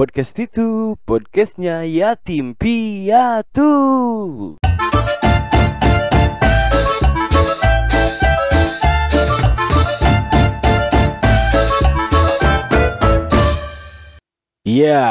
Podcast itu podcastnya Yatim Piatu. Ya,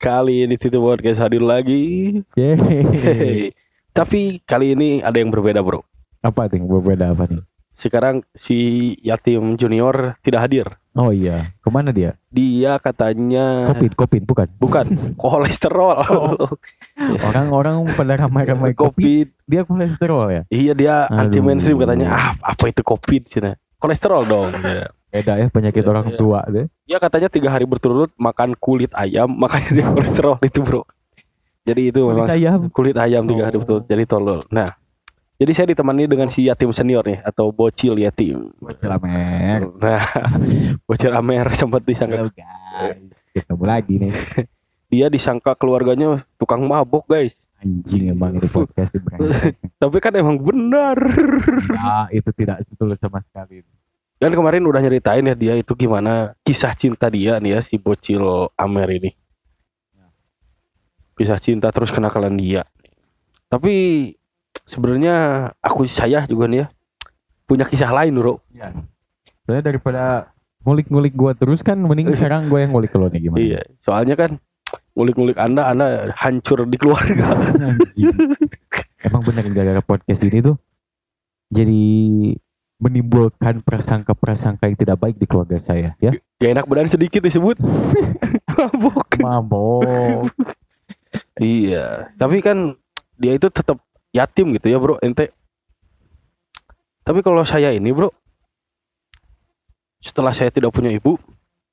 kali ini Tito Podcast hadir lagi. Yeay. Tapi kali ini ada yang berbeda, Bro. Apa tuh yang berbeda apa nih? Sekarang si Yatim Junior tidak hadir. Oh iya, ke mana dia? Dia katanya Kopin, kopin bukan? bukan kolesterol. Oh. Orang-orang pada ramai-ramai kopi, Covid. dia kolesterol ya? Iya dia anti Aduh. mainstream katanya. Ah, apa itu Covid sih? nah? Kolesterol dong. Ya. Beda ya penyakit Iya, orang iya. tua deh. Dia katanya tiga hari berturut makan kulit ayam, makanya dia kolesterol itu bro. Jadi itu Kulit memang ayam. kulit ayam tiga hari Oh. berturut jadi tolol. Nah, jadi saya ditemani dengan si yatim senior nih atau bocil yatim. Celamer. Nah, bocil Amer sempat disangka Halo guys. Ketemu lagi nih. dia disangka keluarganya tukang mabok guys. Anjing emang itu podcast. Tapi kan emang benar. Ya, itu tidak betul sama sekali. Dan kemarin udah nyeritain ya dia itu gimana kisah cinta dia nih ya si bocil Amer ini. Kisah cinta terus kenakalan dia. Tapi sebenarnya aku saya juga nih ya punya kisah lain bro. Ya. Soalnya daripada ngulik-ngulik gua terus kan mending sekarang gua yang ngulik lo nih gimana? Iya, soalnya kan ngulik-ngulik anda, anda hancur di keluarga. Emang bener gara-gara podcast ini tuh jadi menimbulkan prasangka-prasangka yang tidak baik di keluarga saya ya. Gak enak badan sedikit disebut. Mabok. Mabok. Iya, tapi kan dia itu tetap yatim gitu ya bro, ente. Tapi kalau saya ini bro, setelah saya tidak punya ibu,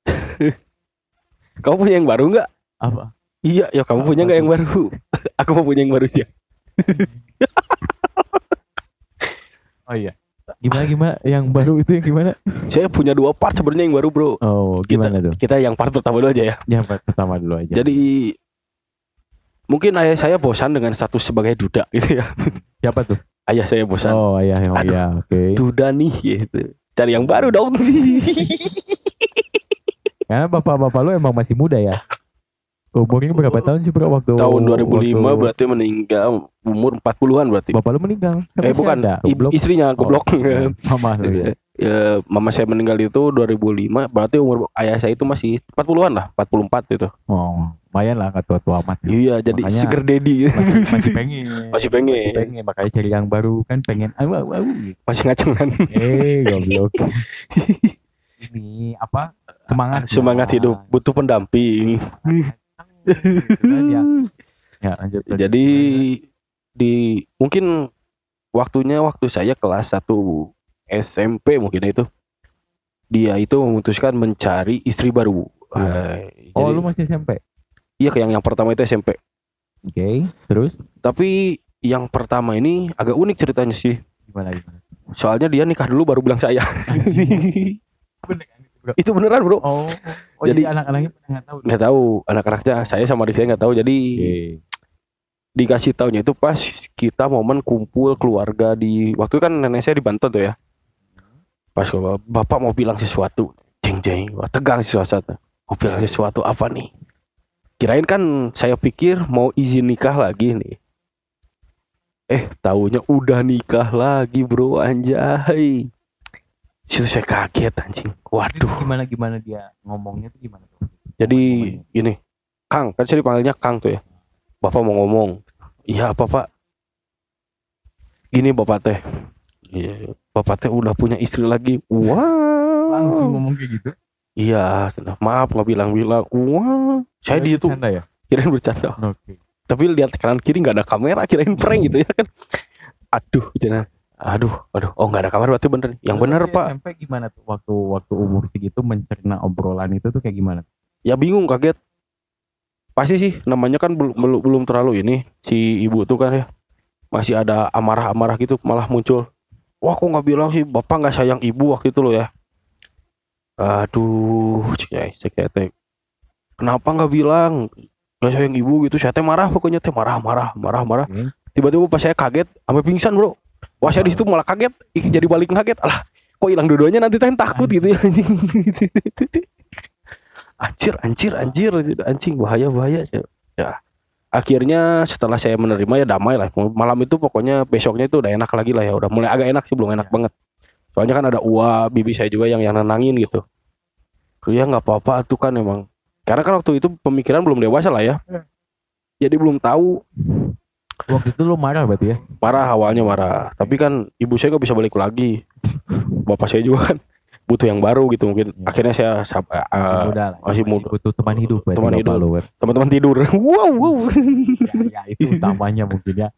kamu punya yang baru nggak? Apa? Iya, ya kamu punya nggak yang baru? Aku mau punya yang baru sih. Oh iya. Gimana gimana yang baru itu yang gimana? Saya punya dua part sebenarnya yang baru bro. Oh, Kita, gimana tuh? kita yang part pertama dulu aja ya. Yang pertama dulu aja. Jadi mungkin ayah saya bosan dengan status sebagai duda gitu ya. siapa tuh? Ayah saya bosan. Oh, ayah, oh Aduh. iya, oke. Duda nih gitu. Cari yang baru dong. Karena bapak-bapak lu emang masih muda ya. Umurnya berapa tahun sih bro waktu Tahun 2005 waktu berarti meninggal umur 40-an berarti. Bapak lu meninggal? Kan eh bukan, ada, goblok. istrinya goblok. Oh, Mama lu ya. ya, mama saya meninggal itu 2005, berarti umur ayah saya itu masih 40-an lah, 44 itu. Oh, lumayan lah nggak tua-tua amat. Iya, jadi Makanya- sugar daddy. Masih, masih pengen. Masih pengen. Masih pengen makanya cari yang baru kan pengen au au au. Masih ngaceng kan. Eh, goblok. Ini apa? Semangat. Semangat hidup, butuh pendamping. Ya. Ya, lanjut. lanjut. Jadi di mungkin waktunya waktu saya kelas 1 SMP mungkin itu. Dia itu memutuskan mencari istri baru. Eh, Oh, jadi- lu masih SMP. Iya kayak yang pertama itu SMP. Oke, terus Tapi yang pertama ini agak unik ceritanya sih. gimana gimana? Soalnya dia nikah dulu baru bilang saya. Bener itu, bro? itu beneran bro. Oh, oh Jadi- jadi, anak-anaknya nggak tahu. Nggak tahu anak-anaknya saya sama adik saya nggak tahu. Jadi Oke. dikasih taunya itu pas kita momen kumpul keluarga di waktu itu kan nenek saya di Banten tuh ya. Pas bapak mau bilang sesuatu, jeng jeng, wah tegang sih suasana. Mau bilang sesuatu apa nih? Kirain kan saya pikir mau izin nikah lagi nih. Eh, taunya udah nikah lagi bro anjay. Situ saya kaget anjing. Waduh. Gimana gimana dia ngomongnya tuh gimana tuh? Jadi Ngomong-ngomongnya. gini, Kang, kan saya dipanggilnya Kang tuh ya. Bapak mau ngomong. Iya apa Pak? Gini Bapak teh. Iya, Bapak teh udah punya istri lagi. Wow. langsung ngomong kayak gitu. Iya, maaf nggak bilang-bilang. Wow. Saya di situ Bercanda ya? kirain bercanda. Oke. Tapi lihat kanan kiri nggak ada kamera, kirain prank gitu ya kan. Aduh, gitu Aduh, aduh. Oh nggak ada kamera berarti bener. Yang bener Pak. SMP gimana tuh waktu waktu umur segitu mencerna obrolan itu tuh kayak gimana? Ya bingung kaget. Pasti sih namanya kan belum belum belum terlalu ini si ibu tuh kan ya. Masih ada amarah-amarah gitu malah muncul. Wah kok nggak bilang sih bapak nggak sayang ibu waktu itu loh ya. Aduh, cek cek teh. Kenapa nggak bilang? Nggak sayang ibu gitu? Saya teh marah pokoknya teh marah marah marah marah. Oke. Tiba-tiba pas saya kaget sampai pingsan bro. Wah saya di situ malah kaget, Ih, jadi balik kaget. Alah, kok hilang dua-duanya nanti teh? Takut gitu ya anjing. anjir anjir anjir. Anjing bahaya bahaya ya. Akhirnya setelah saya menerima ya damai lah. Malam itu pokoknya besoknya itu udah enak lagi lah ya. Udah mulai agak enak sih belum enak banget. Soalnya kan ada uap bibi saya juga yang yang nenangin gitu. Ya nggak apa-apa tuh kan emang karena kan waktu itu pemikiran belum dewasa lah ya jadi belum tahu Waktu itu lu marah berarti ya? marah awalnya marah tapi kan ibu saya gak bisa balik lagi bapak saya juga kan butuh yang baru gitu mungkin Ya. akhirnya saya sab- eh, Masih muda lah. masih muda. butuh teman hidup berarti Teman hidup. lu, teman-teman tidur wow wow ya, ya, itu utamanya mungkin ya.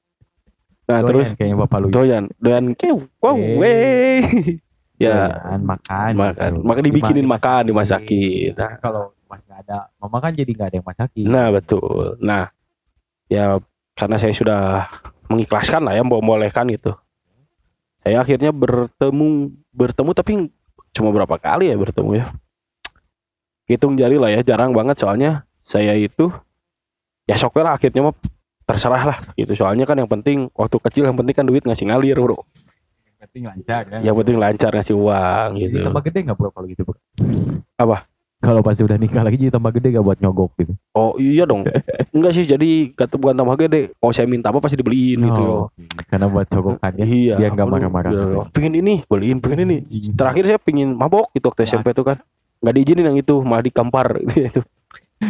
nah Doyan terus kayaknya bapak lu. doyan doyan kew wow Eh. weh ya Doyan, makan. makan gitu. maka dibikinin Dimasak- makan dimasakin Nah, kalau masih nggak ada mama kan jadi nggak ada yang masakin. Nah betul. Nah ya karena saya sudah mengikhlaskan lah ya membolehkan gitu. Saya akhirnya bertemu bertemu tapi cuma berapa kali ya bertemu ya. Hitung jari lah ya jarang banget soalnya saya itu ya sok lah akhirnya mah terserah lah gitu soalnya kan yang penting waktu kecil yang penting kan duit ngasih ngalir bro Yang penting lancar ya. yang penting lancar ngasih uang gitu tambah gede nggak bro kalau gitu bro? Apa? Kalau pasti udah nikah lagi jadi tambah gede gak buat nyogok gitu? oh iya dong enggak sih jadi kata bukan tambah gede kalau saya minta apa pasti dibeliin gitu Oh, Karena buat cogokan ya. Iya. Biar nggak marah-marah. iya. Pengen ini, beliin, pengen ini. Terakhir saya pengen mabok gitu waktu SMP tuh kan. Nggak diizinin yang itu, malah dikampar gitu.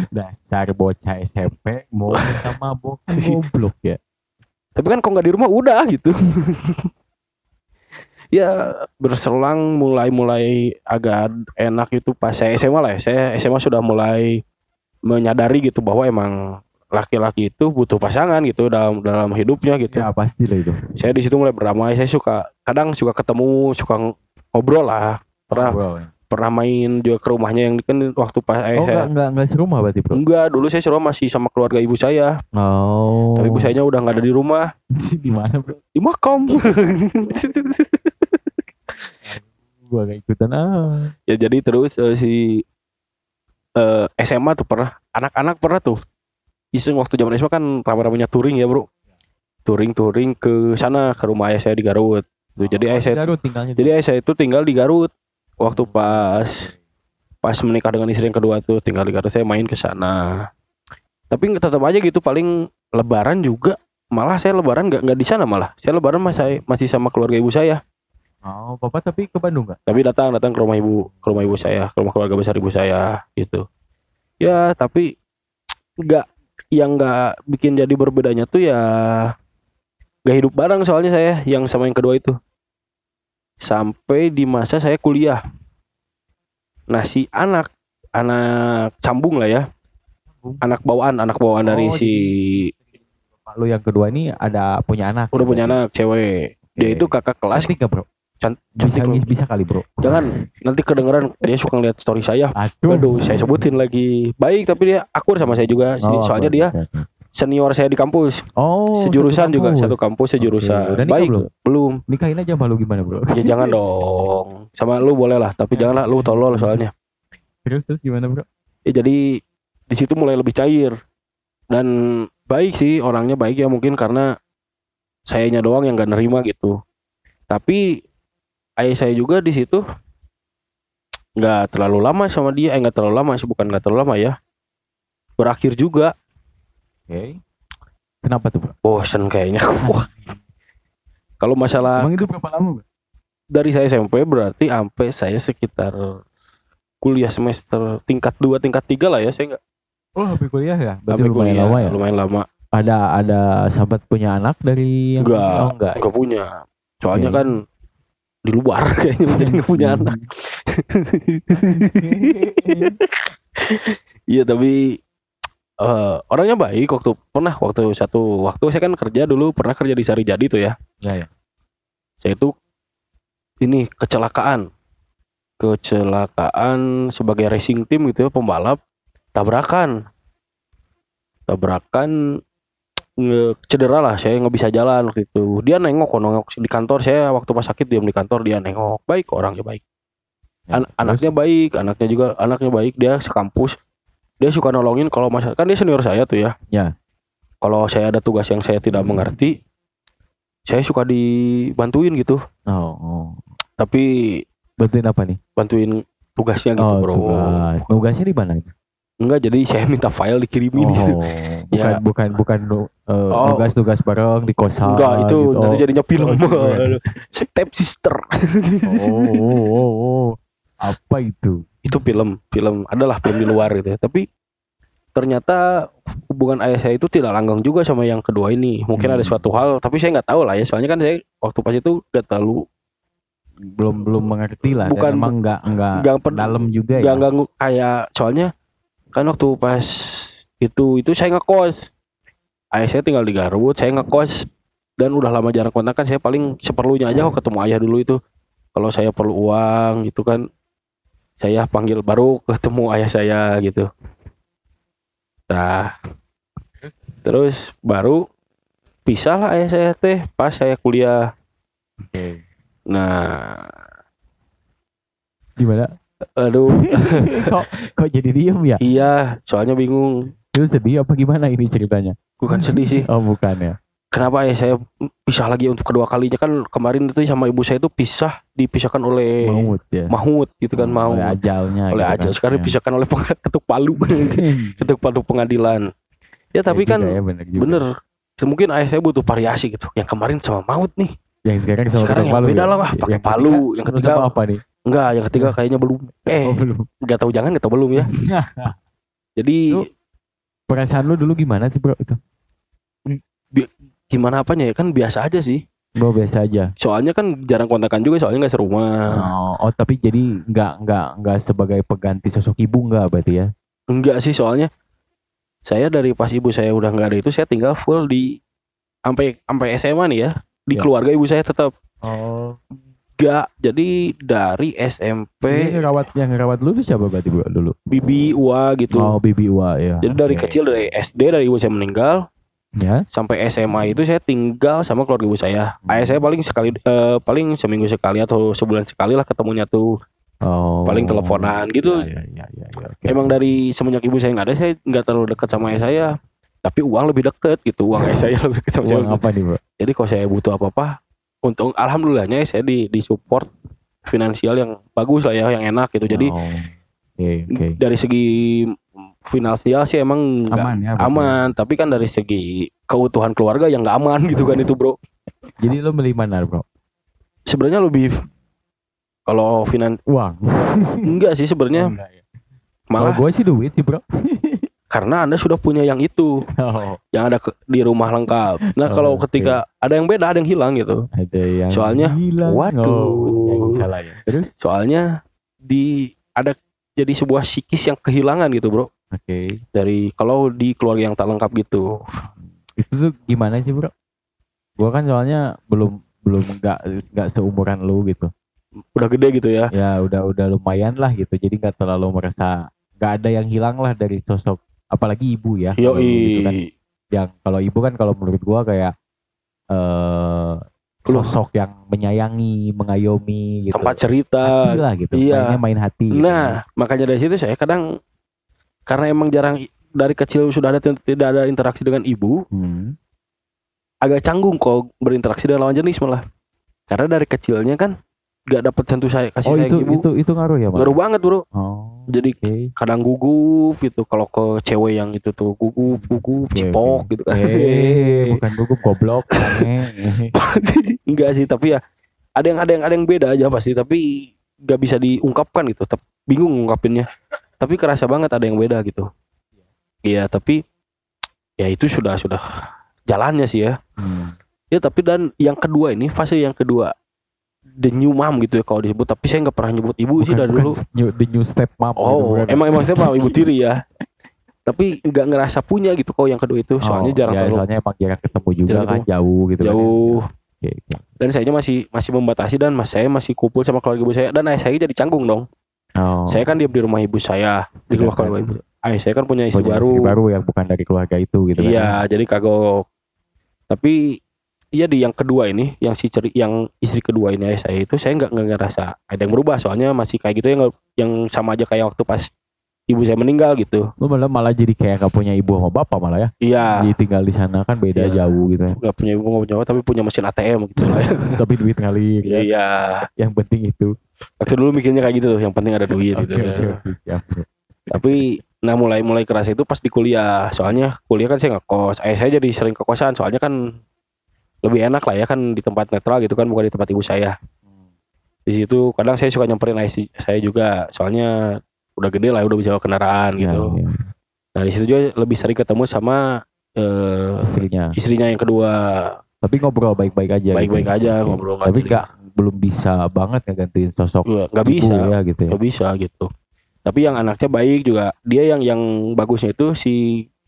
Dasar bocah SMP mau minta mabok goblok ya. Tapi kan kok nggak di rumah udah gitu. Ya berselang mulai-mulai agak enak itu pas saya SMA lah ya. Saya SMA sudah mulai menyadari gitu bahwa emang laki-laki itu butuh pasangan gitu dalam dalam hidupnya gitu. Ya pasti lah itu. Saya di situ mulai beramai. Saya suka kadang suka ketemu, suka ngobrol lah. Pernah Bro. pernah main juga ke rumahnya yang kan waktu pas eh, Oh saya enggak enggak enggak serumah berarti bro. enggak dulu saya suruh masih sama keluarga ibu saya Oh. tapi ibu sayanya udah nggak ada di rumah di mana bro? di makam Gua gak ikutan. Ah. ya jadi terus eh, si eh, SMA tuh pernah anak-anak pernah tuh. Iseng waktu zaman SMA kan ramai-ramainya touring ya bro. Touring touring ke sana ke rumah ayah saya di Garut. Tuh, jadi ayah saya Garut tinggalnya. jadi ayah saya itu tinggal di Garut. Waktu pas pas menikah dengan istri yang kedua tuh tinggal di Garut saya main ke sana. Tapi tetap aja gitu paling lebaran juga. Malah saya lebaran nggak nggak di sana malah. Saya lebaran masih masih sama keluarga ibu saya Oh, Bapak tapi ke Bandung enggak? tapi datang datang ke rumah ibu ke rumah ibu saya ke rumah keluarga besar ibu saya gitu. Ya tapi nggak yang nggak bikin jadi berbedanya tuh ya nggak hidup bareng soalnya saya yang sama yang kedua itu. Sampai di masa saya kuliah. Nah si anak anak cambung lah ya. Anak bawaan anak bawaan dari Oh, si Bapak lu yang kedua ini ada punya anak. udah punya anak cewek. Dia itu kakak kelas. Cantik gak bro? Bisa, bisa kali bro. jangan nanti kedengeran dia suka ngeliat story saya Aduh. Aduh, saya sebutin lagi. Baik, tapi dia akur sama saya juga. Oh, Soalnya dia senior saya di kampus. Oh, Sejurusan satu juga, kampus. satu kampus sejurusan. Udah nikah Baik, belum? belum. Nikahin aja malu gimana bro? Ya jangan dong. Sama lu boleh lah, tapi janganlah lu tolol soalnya. Terus terus gimana bro? Ya jadi di situ mulai lebih cair. Dan baik sih orangnya baik ya mungkin karena sayanya doang yang gak nerima gitu. Tapi ayah saya juga di situ nggak terlalu lama sama dia, eh nggak terlalu lama sih bukan nggak terlalu lama ya. Berakhir juga Oke. Kenapa tuh bro? bosen kayaknya kalau masalah Emang itu berapa lama bro? dari saya SMP berarti sampai saya sekitar kuliah semester tingkat 2 tingkat 3 lah ya saya nggak Oh habis kuliah ya? Berarti sampai lumayan kuliah, lama ya? lumayan lama Ada ada sahabat punya anak dari yang Enggak. Oh enggak. nggak punya soalnya Oke. kan di luar kayaknya jadi nggak punya Hmm. anak iya tapi eh, orangnya baik waktu pernah waktu satu waktu saya kan kerja dulu pernah kerja di Sari Jadi tuh ya Ya ya. saya itu ini kecelakaan kecelakaan sebagai racing team gitu ya pembalap tabrakan tabrakan cedera lah saya nggak bisa jalan waktu itu dia nengok kok nengok di kantor saya waktu pas sakit diam di kantor dia nengok baik orangnya baik Ya, An- terus? anaknya baik anaknya juga anaknya baik dia sekampus dia suka nolongin kalau masa kan dia senior saya tuh ya Ya. kalau saya ada tugas yang saya tidak mengerti saya suka dibantuin gitu Oh, oh. tapi Bantuin apa nih? bantuin tugasnya gitu Oh, bro tugas. Tugasnya di mana? Enggak jadi saya minta file dikirimin gitu. Oh, bukan Ya. bukan bukan uh, Oh. tugas-tugas bareng di kosan. enggak itu gitu. nanti jadinya film Oh, keren. step sister oh, oh, oh, oh. Apa itu? itu film film adalah film di luar gitu ya tapi ternyata hubungan ayah saya itu tidak langgeng juga sama yang kedua ini mungkin Hmm. ada suatu hal tapi saya nggak tahu lah ya soalnya kan saya waktu pas itu gak terlalu Belum belum mengerti lah. Bukan- dan emang nggak nggak nggak dalam juga nggak ya. ganggu kayak soalnya kan waktu pas itu itu saya ngekos. Ayah saya tinggal di Garut saya ngekos. Dan udah lama jarang kontak kan saya paling seperlunya aja kok ketemu ayah dulu itu. Kalau saya perlu uang gitu kan. Saya panggil baru ketemu ayah saya gitu. Nah terus baru pisah lah ayah saya teh pas saya kuliah. Oke. nah. Gimana? Aduh kok kok jadi diem ya? iya soalnya bingung Lu sedih apa gimana ini ceritanya? bukan sedih sih Oh bukan ya. kenapa ya saya pisah lagi untuk kedua kalinya kan kemarin itu sama ibu saya itu pisah dipisahkan oleh Maut ya. Mahmud gitu kan mau Oleh ajalnya. oleh gitu aja kan. sekarang Ya. dipisahkan oleh ketuk palu ketuk palu pengadilan ya tapi Ya kan ya, bener, juga. bener mungkin ayah saya butuh variasi gitu yang kemarin sama maut nih Yang sekarang sama Sekarang yang palu beda ya? lah, wah, pakai Yang palu. ketiga, Yang ketiga- apa nih? Enggak yang ketiga kayaknya belum eh Oh, belum. nggak tahu jangan nggak tahu belum ya jadi Lu- Perasaan lu dulu gimana sih bro itu? gimana apanya ya kan biasa aja sih Bro biasa aja. soalnya kan jarang kontakan juga soalnya nggak serumah Oh, oh, tapi jadi nggak nggak nggak sebagai pengganti sosok ibu nggak berarti ya? Enggak sih soalnya saya dari pas ibu saya udah nggak ada itu saya tinggal full di sampai sampai SMA nih ya di Ya. keluarga ibu saya tetap Oh. Enggak jadi dari SMP Yang ngerawat yang ngerawat lu tuh siapa berarti bro dulu? bibi ua gitu Oh Bibi Wa ya. jadi dari Oke. kecil dari SD dari ibu saya meninggal Ya. sampai SMA itu saya tinggal sama keluarga ibu saya ayah saya paling sekali eh, paling seminggu sekali atau sebulan sekali lah ketemunya tuh Oh. paling teleponan gitu Ya, ya, ya, ya, oke. emang dari semenjak ibu saya nggak ada saya nggak terlalu dekat sama ayah saya tapi uang lebih deket gitu uang ayah saya lebih dekat sama Uang saya apa nih bro? Jadi kalau saya butuh apa-apa, untuk alhamdulillahnya saya di di support finansial yang bagus lah ya, yang enak gitu. Jadi Oh. Oke oke. dari segi finansial sih emang Aman ya. aman, tapi kan dari segi keutuhan keluarga yang nggak aman gitu kan itu bro. Jadi lu beli mana bro? Sebenarnya lebih kalau finan Uang. enggak sih sebenarnya ya. malah gue sih duit sih bro. Karena anda sudah punya yang itu Oh. yang ada ke- di rumah lengkap. Nah Oh, kalau oke. ketika ada yang beda ada yang hilang gitu. Ada yang Soalnya, hilang. waduh. Oh, yang salah ya. Terus? Soalnya di ada jadi sebuah psikis yang kehilangan gitu bro. Oke. dari kalau di keluarga yang tak lengkap gitu. Itu tuh gimana sih bro? Gua kan soalnya belum belum nggak nggak seumuran lu gitu. Udah gede gitu ya. Ya udah udah lumayan lah gitu. Jadi nggak terlalu merasa nggak ada yang hilang lah dari sosok apalagi ibu ya. Yo gitu kan. Yang kalau ibu kan kalau menurut gua kayak eh sosok yang menyayangi, mengayomi gitu. tempat cerita. hati lah gitu. Iya. Mainnya main hati. gitu. Nah, makanya dari situ saya kadang karena emang jarang dari kecil sudah ada tidak ada interaksi dengan ibu, Hmm. agak canggung kok berinteraksi dengan lawan jenis malah. Karena dari kecilnya kan gak dapet sentuh saya kasih Oh sayang itu ibu. itu itu ngaruh ya, Mas? Ngaruh banget bro. Oh. Jadi Oke. kadang gugup gitu kalau ke cewek yang itu tuh gugup gugup Oke, cipok gitu kan. Eh, bukan gugup goblok. Enggak sih, tapi ya ada yang ada yang ada yang beda aja pasti, tapi nggak bisa diungkapkan gitu. Tep, bingung ngungkapinnya. Tapi kerasa banget ada yang beda gitu. Iya, tapi ya itu sudah sudah jalannya sih ya. Hmm. Ya tapi dan yang kedua ini fase yang kedua the new mom gitu ya kalau disebut. Tapi saya nggak pernah nyebut ibu sih Bukan- dari bukan dulu. new, the new step mom gitu, Oh, bukan? emang emang saya mah ibu tiri ya. tapi nggak ngerasa punya gitu kalau yang kedua itu. Soalnya Oh, jarang ya, terlalu soalnya emang jarang ketemu juga Jarang kan jauh gitu kan. jauh. Oke, oke. Dan saya masih masih membatasi dan mas saya masih kumpul sama keluarga ibu saya dan ayah saya jadi canggung dong. Oh, Saya kan diam di rumah ibu saya, di rumah Sedangkan keluarga ibu. Ayah saya kan punya istri punya baru. istri baru yang bukan dari keluarga itu gitu kan. Iya, jadi kagok. Tapi iya di yang kedua ini, yang si ceri, yang istri kedua ini ayah saya itu saya nggak nggak ngerasa ada yang berubah soalnya masih kayak gitu yang yang sama aja kayak waktu pas ibu saya meninggal gitu. Lu malah malah jadi kayak gak punya ibu sama bapak malah ya. Iya, Jadi tinggal di sana kan beda Iya. jauh gitu. ya. nggak punya ibu nggak punya bapak, tapi punya mesin ATM gitu lah. ya. Tapi duit ngalir ya. Iya, Yang penting itu. waktu dulu mikirnya kayak gitu tuh, yang penting ada duit gitu. oke ya. oke siap. bro. Tapi nah mulai mulai keras itu pas di kuliah soalnya kuliah kan saya ngekos ayah saya jadi sering ke kosan soalnya kan lebih enak lah ya kan di tempat netral gitu kan bukan di tempat ibu saya di situ kadang saya suka nyamperin ayah saya juga soalnya udah gede lah udah bisa bawa kendaraan Ya, gitu ya. nah di situ juga lebih sering ketemu sama eh, Istrinya. istrinya yang kedua Tapi ngobrol baik-baik aja. baik-baik gitu. aja Oke. ngobrol Tapi nggak belum bisa banget ngegantiin sosok Iya, nggak bisa ya gitu ya. nggak bisa gitu tapi yang anaknya baik juga dia yang yang bagusnya itu si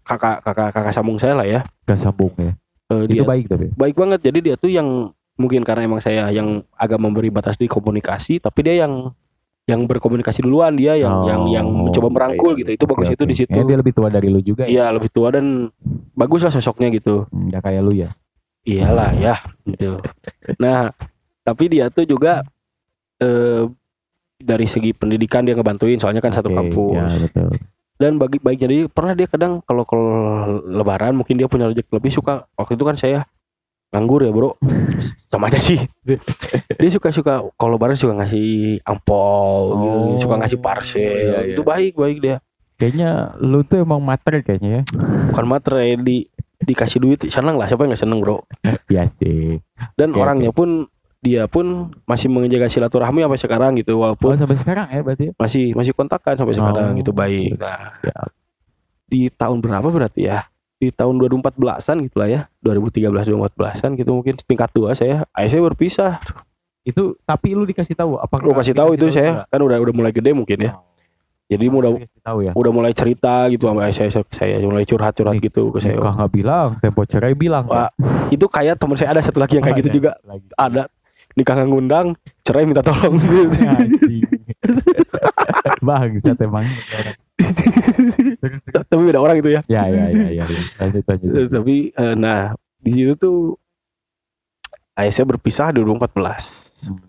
kakak kakak kakak sambung saya lah ya Gak sambung ya. Dia Itu baik tapi. baik banget jadi dia tuh yang mungkin karena emang saya yang agak memberi batas di komunikasi tapi dia yang yang berkomunikasi duluan dia yang yang yang Oh, mencoba merangkul iya. gitu itu bagus Oke, itu di situ dia lebih tua dari lu juga ya. iya lebih tua dan bagus lah sosoknya gitu Enggak kayak lu ya. iyalah ya gitu nah tapi dia tuh juga eh dari segi pendidikan dia ngebantuin soalnya kan satu Oke, kampus Ya betul. Dan bagi baik jadi pernah dia kadang kalau kalau lebaran mungkin dia punya rezeki lebih suka waktu itu kan saya nganggur ya bro sama aja sih dia suka suka kalau lebaran suka ngasih ampol gitu. Oh, suka ngasih parcel iya, iya. itu baik baik dia Kayaknya lu tuh emang mater kayaknya ya. bukan materai di dikasih duit seneng lah siapa yang nggak seneng bro Iya sih. dan Oke, orangnya pun dia pun masih menjaga silaturahmi sampai sekarang gitu Oh walaupun sampai sekarang ya berarti ya? masih masih kontakkan sampai sekarang Oh, gitu baik nah Siap. di tahun berapa berarti ya di tahun 2014an gitu lah ya 2013 2014an gitu mungkin tingkat dua saya ayah saya berpisah Itu tapi lu dikasih tahu apa? lu kasih tahu itu saya kan udah udah mulai gede mungkin ya jadi udah dikasih tahu ya. udah mulai cerita gitu sama ayah saya saya mulai curhat curhat Nih, gitu ke saya nggak bilang, tempo cerai bilang. Wah, itu kayak teman saya ada satu lagi yang kayak gitu Ada juga lagi. ada nikah nggak ngundang cerai minta tolong Anjing. Bangsat emang. Tapi beda orang itu ya Ya ya ya ya. ya. Lanjut lanjut. Eh, tapi eh, nah di situ tuh ayah saya berpisah di 2014 Hmm.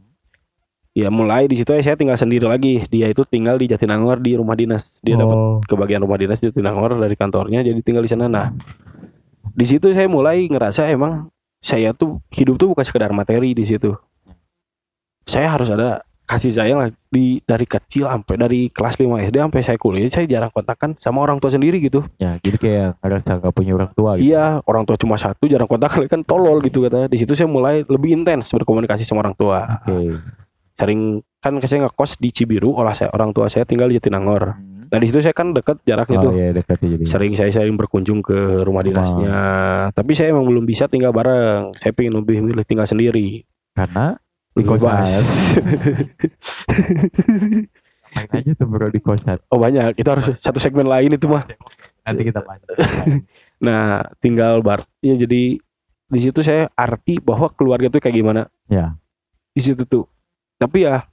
ya mulai di situ ayah saya tinggal sendiri lagi dia itu tinggal di Jatinangor di rumah dinas dia dapat Oh. kebagian rumah dinas di Jatinangor dari kantornya jadi tinggal di sana nah di situ saya mulai ngerasa emang saya tuh hidup tuh bukan sekedar materi di situ saya harus ada kasih sayang lah di dari kecil sampai dari kelas 5 SD sampai saya kuliah saya jarang kontakkan sama orang tua sendiri gitu Ya, jadi kayak ngerasa nggak punya orang tua gitu. Iya, orang tua cuma satu, jarang kontak kan tolol gitu katanya. Di situ saya mulai lebih intens berkomunikasi sama orang tua. Oke. Sering kan saya ngekos di Cibiru, olah saya orang tua saya tinggal di Jatinangor. Nah di situ saya kan deket jaraknya Oh tuh. iya dekat ya jadi. Sering saya sering berkunjung ke rumah dinasnya. Tapi saya emang belum bisa tinggal bareng. Saya pengen lebih milih tinggal sendiri. Karena di kosan. Main aja tuh bro di kosan. oh banyak. Itu harus satu segmen lain itu mah. Nanti kita lanjut. Nah tinggal bar. Ya jadi di situ saya arti bahwa keluarga tuh kayak gimana. Ya. di situ tuh. Tapi ya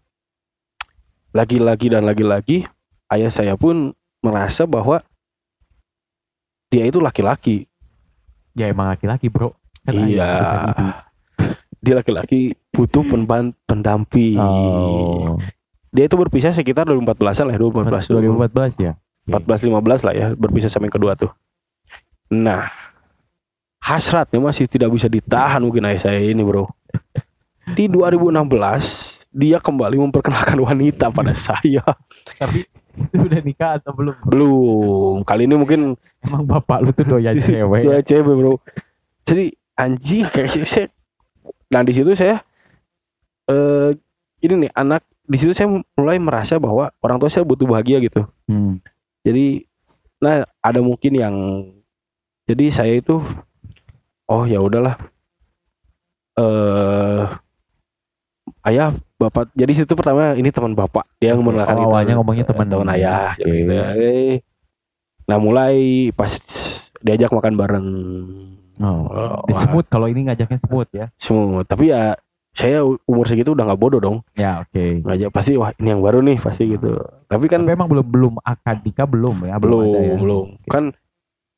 lagi-lagi dan lagi-lagi ayah saya pun merasa bahwa dia itu laki-laki. Ya emang laki-laki bro. Kan iya. Dia laki-laki butuh pendamping. Oh. Dia itu berpisah sekitar 2014-an lah, 2014 tuh. 2014 ya. 14 15 lah ya berpisah sama yang kedua tuh. Nah, hasratnya masih tidak bisa ditahan mungkin ayah saya ini, Bro. Di 2016 dia kembali memperkenalkan wanita pada saya. Tapi itu udah nikah atau belum? Belum. Kali ini mungkin Emang bapak lu tuh doyan cewek. dua cewek, Bro. Jadi anjing kayak sih saya. Nah, di situ saya eh ini nih anak di situ saya mulai merasa bahwa orang tua saya butuh bahagia gitu. Hmm. jadi nah ada mungkin yang jadi saya itu oh ya udahlah eh ayah bapak jadi situ pertama ini teman bapak dia Oke, mengenalkan oh, itu. awalnya ngomongnya teman. teman ayah Oke. gitu. Nah mulai pas diajak makan bareng Oh. Oh, Di wah. smooth kalau ini ngajaknya smooth ya. semua tapi ya saya umur segitu udah nggak bodoh dong Ya oke. ngajak pasti wah ini yang baru nih pasti gitu tapi kan Tapi emang belum belum akad nikah belum ya? belum ada ya? belum kan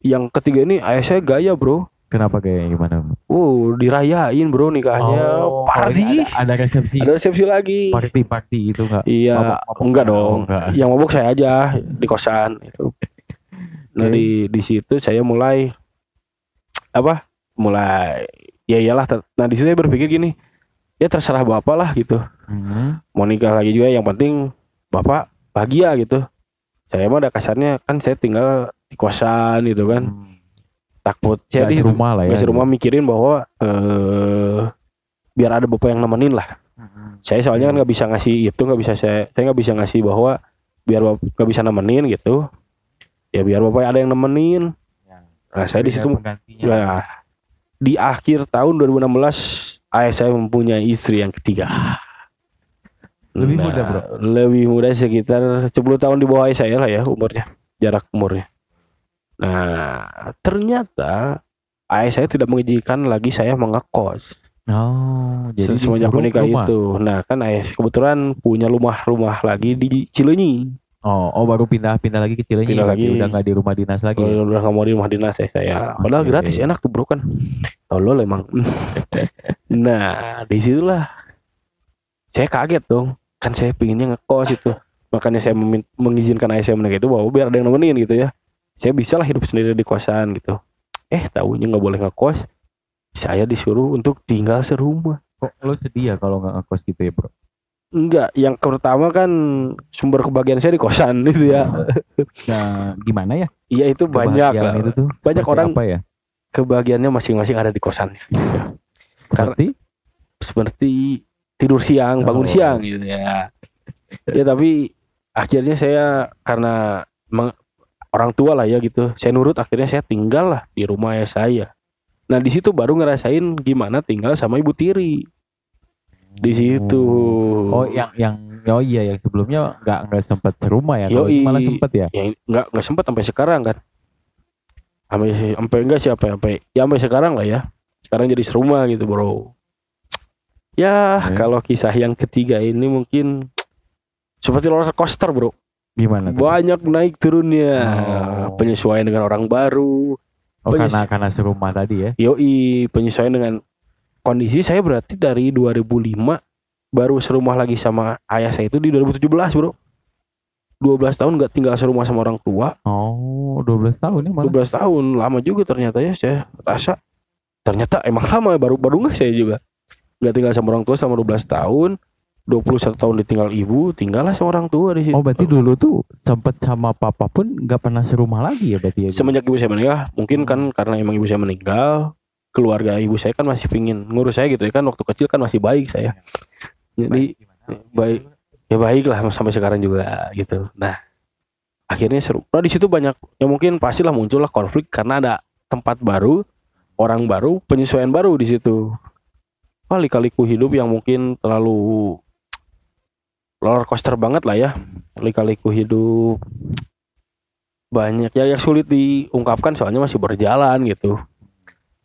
yang ketiga ini ayah saya gaya bro Kenapa kayak gimana? Oh, dirayain bro nikahnya. Oh, kalau party. Ada, ada resepsi. Ada resepsi lagi. Party party itu enggak? Iya, enggak Oh, dong. enggak. Yang mabuk saya aja di kosan. Itu. Nah Oke. di di situ saya mulai apa? Mulai ya iyalah. Nah di situ saya berpikir gini, ya terserah bapak lah gitu. Hmm. Mau nikah lagi juga yang penting bapak bahagia gitu. saya mah ada kasarnya kan saya tinggal di kosan gitu kan Hmm. takut Nggak jadi serumah lah ya. nggak serumah mikirin bahwa eh biar ada bapak yang nemenin lah Hmm. saya soalnya kan nggak bisa ngasih itu nggak bisa saya saya nggak bisa ngasih bahwa biar nggak bisa nemenin gitu ya biar bapak ada yang nemenin Ya. nah saya di situ ya di akhir tahun 2016 ayah saya mempunyai istri yang ketiga Lebih muda, bro? lebih muda sekitar 10 tahun di bawah ayah saya lah ya umurnya jarak umurnya nah ternyata ayah saya tidak mengizinkan lagi saya mengekos Oh, jadi semenjak disuruh menikah rumah. itu. Nah, kan ayah kebetulan punya rumah-rumah lagi di Cileunyi. Oh, oh baru pindah-pindah lagi ke Cileunyi. Pindah berarti lagi. Udah nggak di rumah dinas lagi. Kalau udah nggak mau di rumah dinas ya saya. Padahal Oke. gratis enak tuh bro kan. Tolol emang. nah, di situlah saya kaget dong. Kan saya pinginnya ngekos itu. Makanya saya mengizinkan ayah saya menikah itu bahwa biar ada yang nemenin gitu ya. Saya bisa lah hidup sendiri di kosan gitu. Eh, tahunya nggak boleh ngekos. Saya disuruh untuk tinggal serumah. Kok lo sedih ya kalau nggak ngekos gitu ya bro? Enggak, yang pertama kan sumber kebahagiaan saya di kosan itu ya. Nah, gimana ya? Iya itu banyak lah. itu tuh. Banyak orang apa ya? kebahagiaannya masing-masing ada di kosannya. Karena- Seperti Seperti tidur siang, bangun Oh. siang gitu ya. Ya tapi akhirnya saya karena meng- orang tua lah ya gitu. Saya nurut akhirnya saya tinggal lah di rumah ayah saya. Nah di situ baru ngerasain gimana tinggal sama ibu tiri di situ. Oh, yang yang oh iya yang sebelumnya nggak nggak sempat serumah ya. Yoi. malah sempat ya. ya nggak nggak sempat sampai sekarang kan sampai sampai enggak sih apa sampai ya sampai sekarang lah ya sekarang jadi serumah gitu bro ya Oke. kalau kisah yang ketiga ini mungkin seperti roller coaster bro Gimana tuh? banyak naik turunnya Oh. penyesuaian dengan orang baru Oh, penyes- karena karena serumah tadi ya. yoi penyesuaian dengan kondisi saya berarti dari 2005 baru serumah lagi sama ayah saya itu di 2017 bro. 12 tahun nggak tinggal serumah sama orang tua. Oh, 12 tahun ya malah. 12 tahun lama juga ternyata ya saya rasa. Ternyata emang lama baru baru nggak saya juga. Nggak tinggal sama orang tua sama 12 tahun. 21 tahun ditinggal ibu tinggallah sama orang tua di situ. Oh, berarti dulu tuh sempat sama papa pun nggak pernah serumah lagi ya berarti ya. semenjak ibu saya meninggal mungkin kan karena emang ibu saya meninggal keluarga ibu saya kan masih pingin ngurus saya gitu ya. Kan waktu kecil kan masih baik saya. Jadi baik ya baik. Lah sampai sekarang juga gitu. Nah akhirnya seru. Nah di situ banyak ya mungkin pastilah muncullah konflik karena ada tempat baru orang baru penyesuaian baru di situ. Wah, lika-liku hidup yang mungkin terlalu roller coaster banget lah ya. Lika-liku hidup banyak ya yang sulit diungkapkan soalnya masih berjalan gitu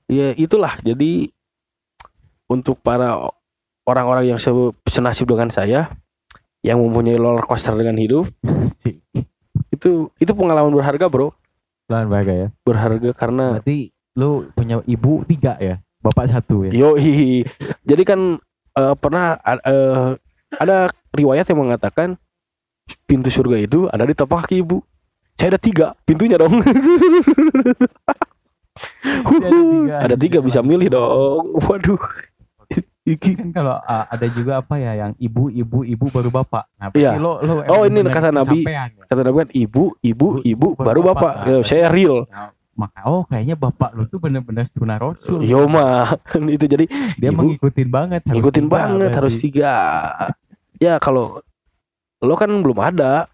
ya itulah. Jadi untuk para orang-orang yang se- senasib dengan saya yang mempunyai roller coaster dengan hidup itu itu pengalaman berharga bro. Lahan bahagia ya. berharga karena Berarti lu punya ibu tiga ya, bapak satu ya. yoi. Jadi kan eh, pernah eh, ada riwayat yang mengatakan pintu surga itu ada di tapak kaki ibu saya ada tiga pintunya dong ada tiga. ada tiga bisa milih dong waduh Kan kalau uh, ada juga apa ya yang ibu ibu ibu baru bapak. Nah, Iya. lo lo Oh, ini kata Nabi. ya. kata Nabi kan ibu ibu ibu Ibu, baru baru bapak, bapak. Ya, saya real Nah, maka oh kayaknya bapak lu tuh bener-bener sunah rasul. yo mah itu jadi Dia ibu- mengikutin banget. harus ngikutin tiga banget berarti. harus tiga ya kalau lo kan belum ada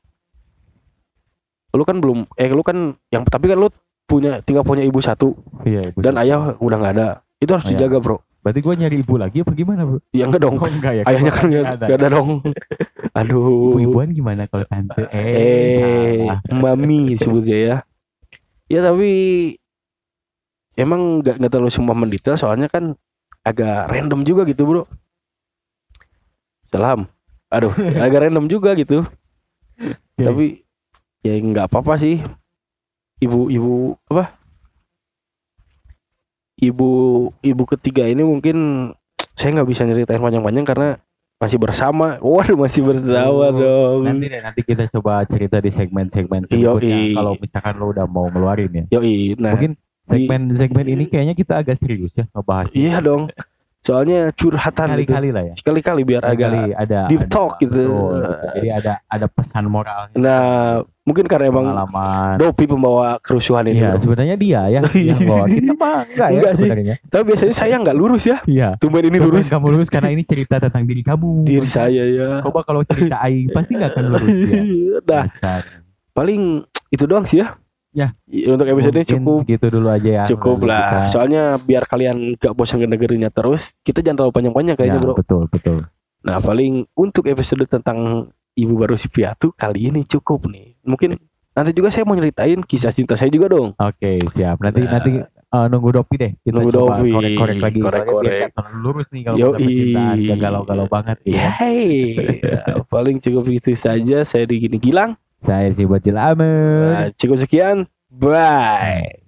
lo kan belum eh lo kan yang tapi kan lo punya tinggal punya ibu satu Iya, ibu dan satu. ayah udah nggak ada itu harus Oh, iya. dijaga bro Berarti gua nyari ibu lagi apa gimana, Bro? ya enggak dong Oh, enggak ya. ayahnya kan nggak ada. nggak ada dong aduh Ibu-ibuan gimana kalau tante? Eh, eh mami sebutnya ya ya tapi emang nggak nggak terlalu semua mendetail soalnya kan agak random juga gitu bro salam aduh agak random juga gitu Oke. tapi ya nggak apa-apa sih ibu ibu apa ibu ibu ketiga ini mungkin saya nggak bisa nyeritain panjang-panjang karena masih bersama waduh masih bersama Oh, dong Nanti deh, nanti kita coba cerita di segmen-segmen selanjutnya. Kalau misalkan lo udah mau ngeluarin ya. yoi nah Mungkin segmen-segmen ini kayaknya kita agak serius ya ngebahas. Iya dong. soalnya curhatan gitu. Sekali-kali lah ya. sekali-kali biar agak ada deep ada- talk gitu. betul, betul. Jadi ada ada pesan moral. nah mungkin karena emang pengalaman. Dopi pembawa kerusuhan ini Iya, bro. sebenarnya dia ya yang bawa. Kita mah enggak ya Enggak sih. sebenarnya. tapi biasanya saya nggak lurus ya Iya. tumben ini Lurus kamu lurus karena ini cerita tentang diri kamu. diri saya ya Coba kalau cerita aing pasti nggak akan lurus dia. Dah, Dasar. paling itu doang sih ya. Ya. Untuk episode ini cukup segitu dulu aja ya. cukup lah. kita- Soalnya biar kalian gak bosan ngedengerinnya terus, kita jangan terlalu panjang-panjang kayaknya Ya, bro. betul betul. Nah paling untuk episode tentang ibu baru si Piatu kali ini cukup nih. Mungkin nanti juga saya mau nyeritain kisah cinta saya juga dong. Oke siap. Nanti Nah. nanti eh, nunggu Dopi deh. Kita Nunggu coba Dopi. korek-korek lagi. Korek-korek. terlalu lurus nih kalau kita percintaan. Gak galau-galau banget. Ya. Ya, paling cukup itu saja. Saya di gini Gilang. Saya si Bocil Ame. Nah, cukup sekian. Bye.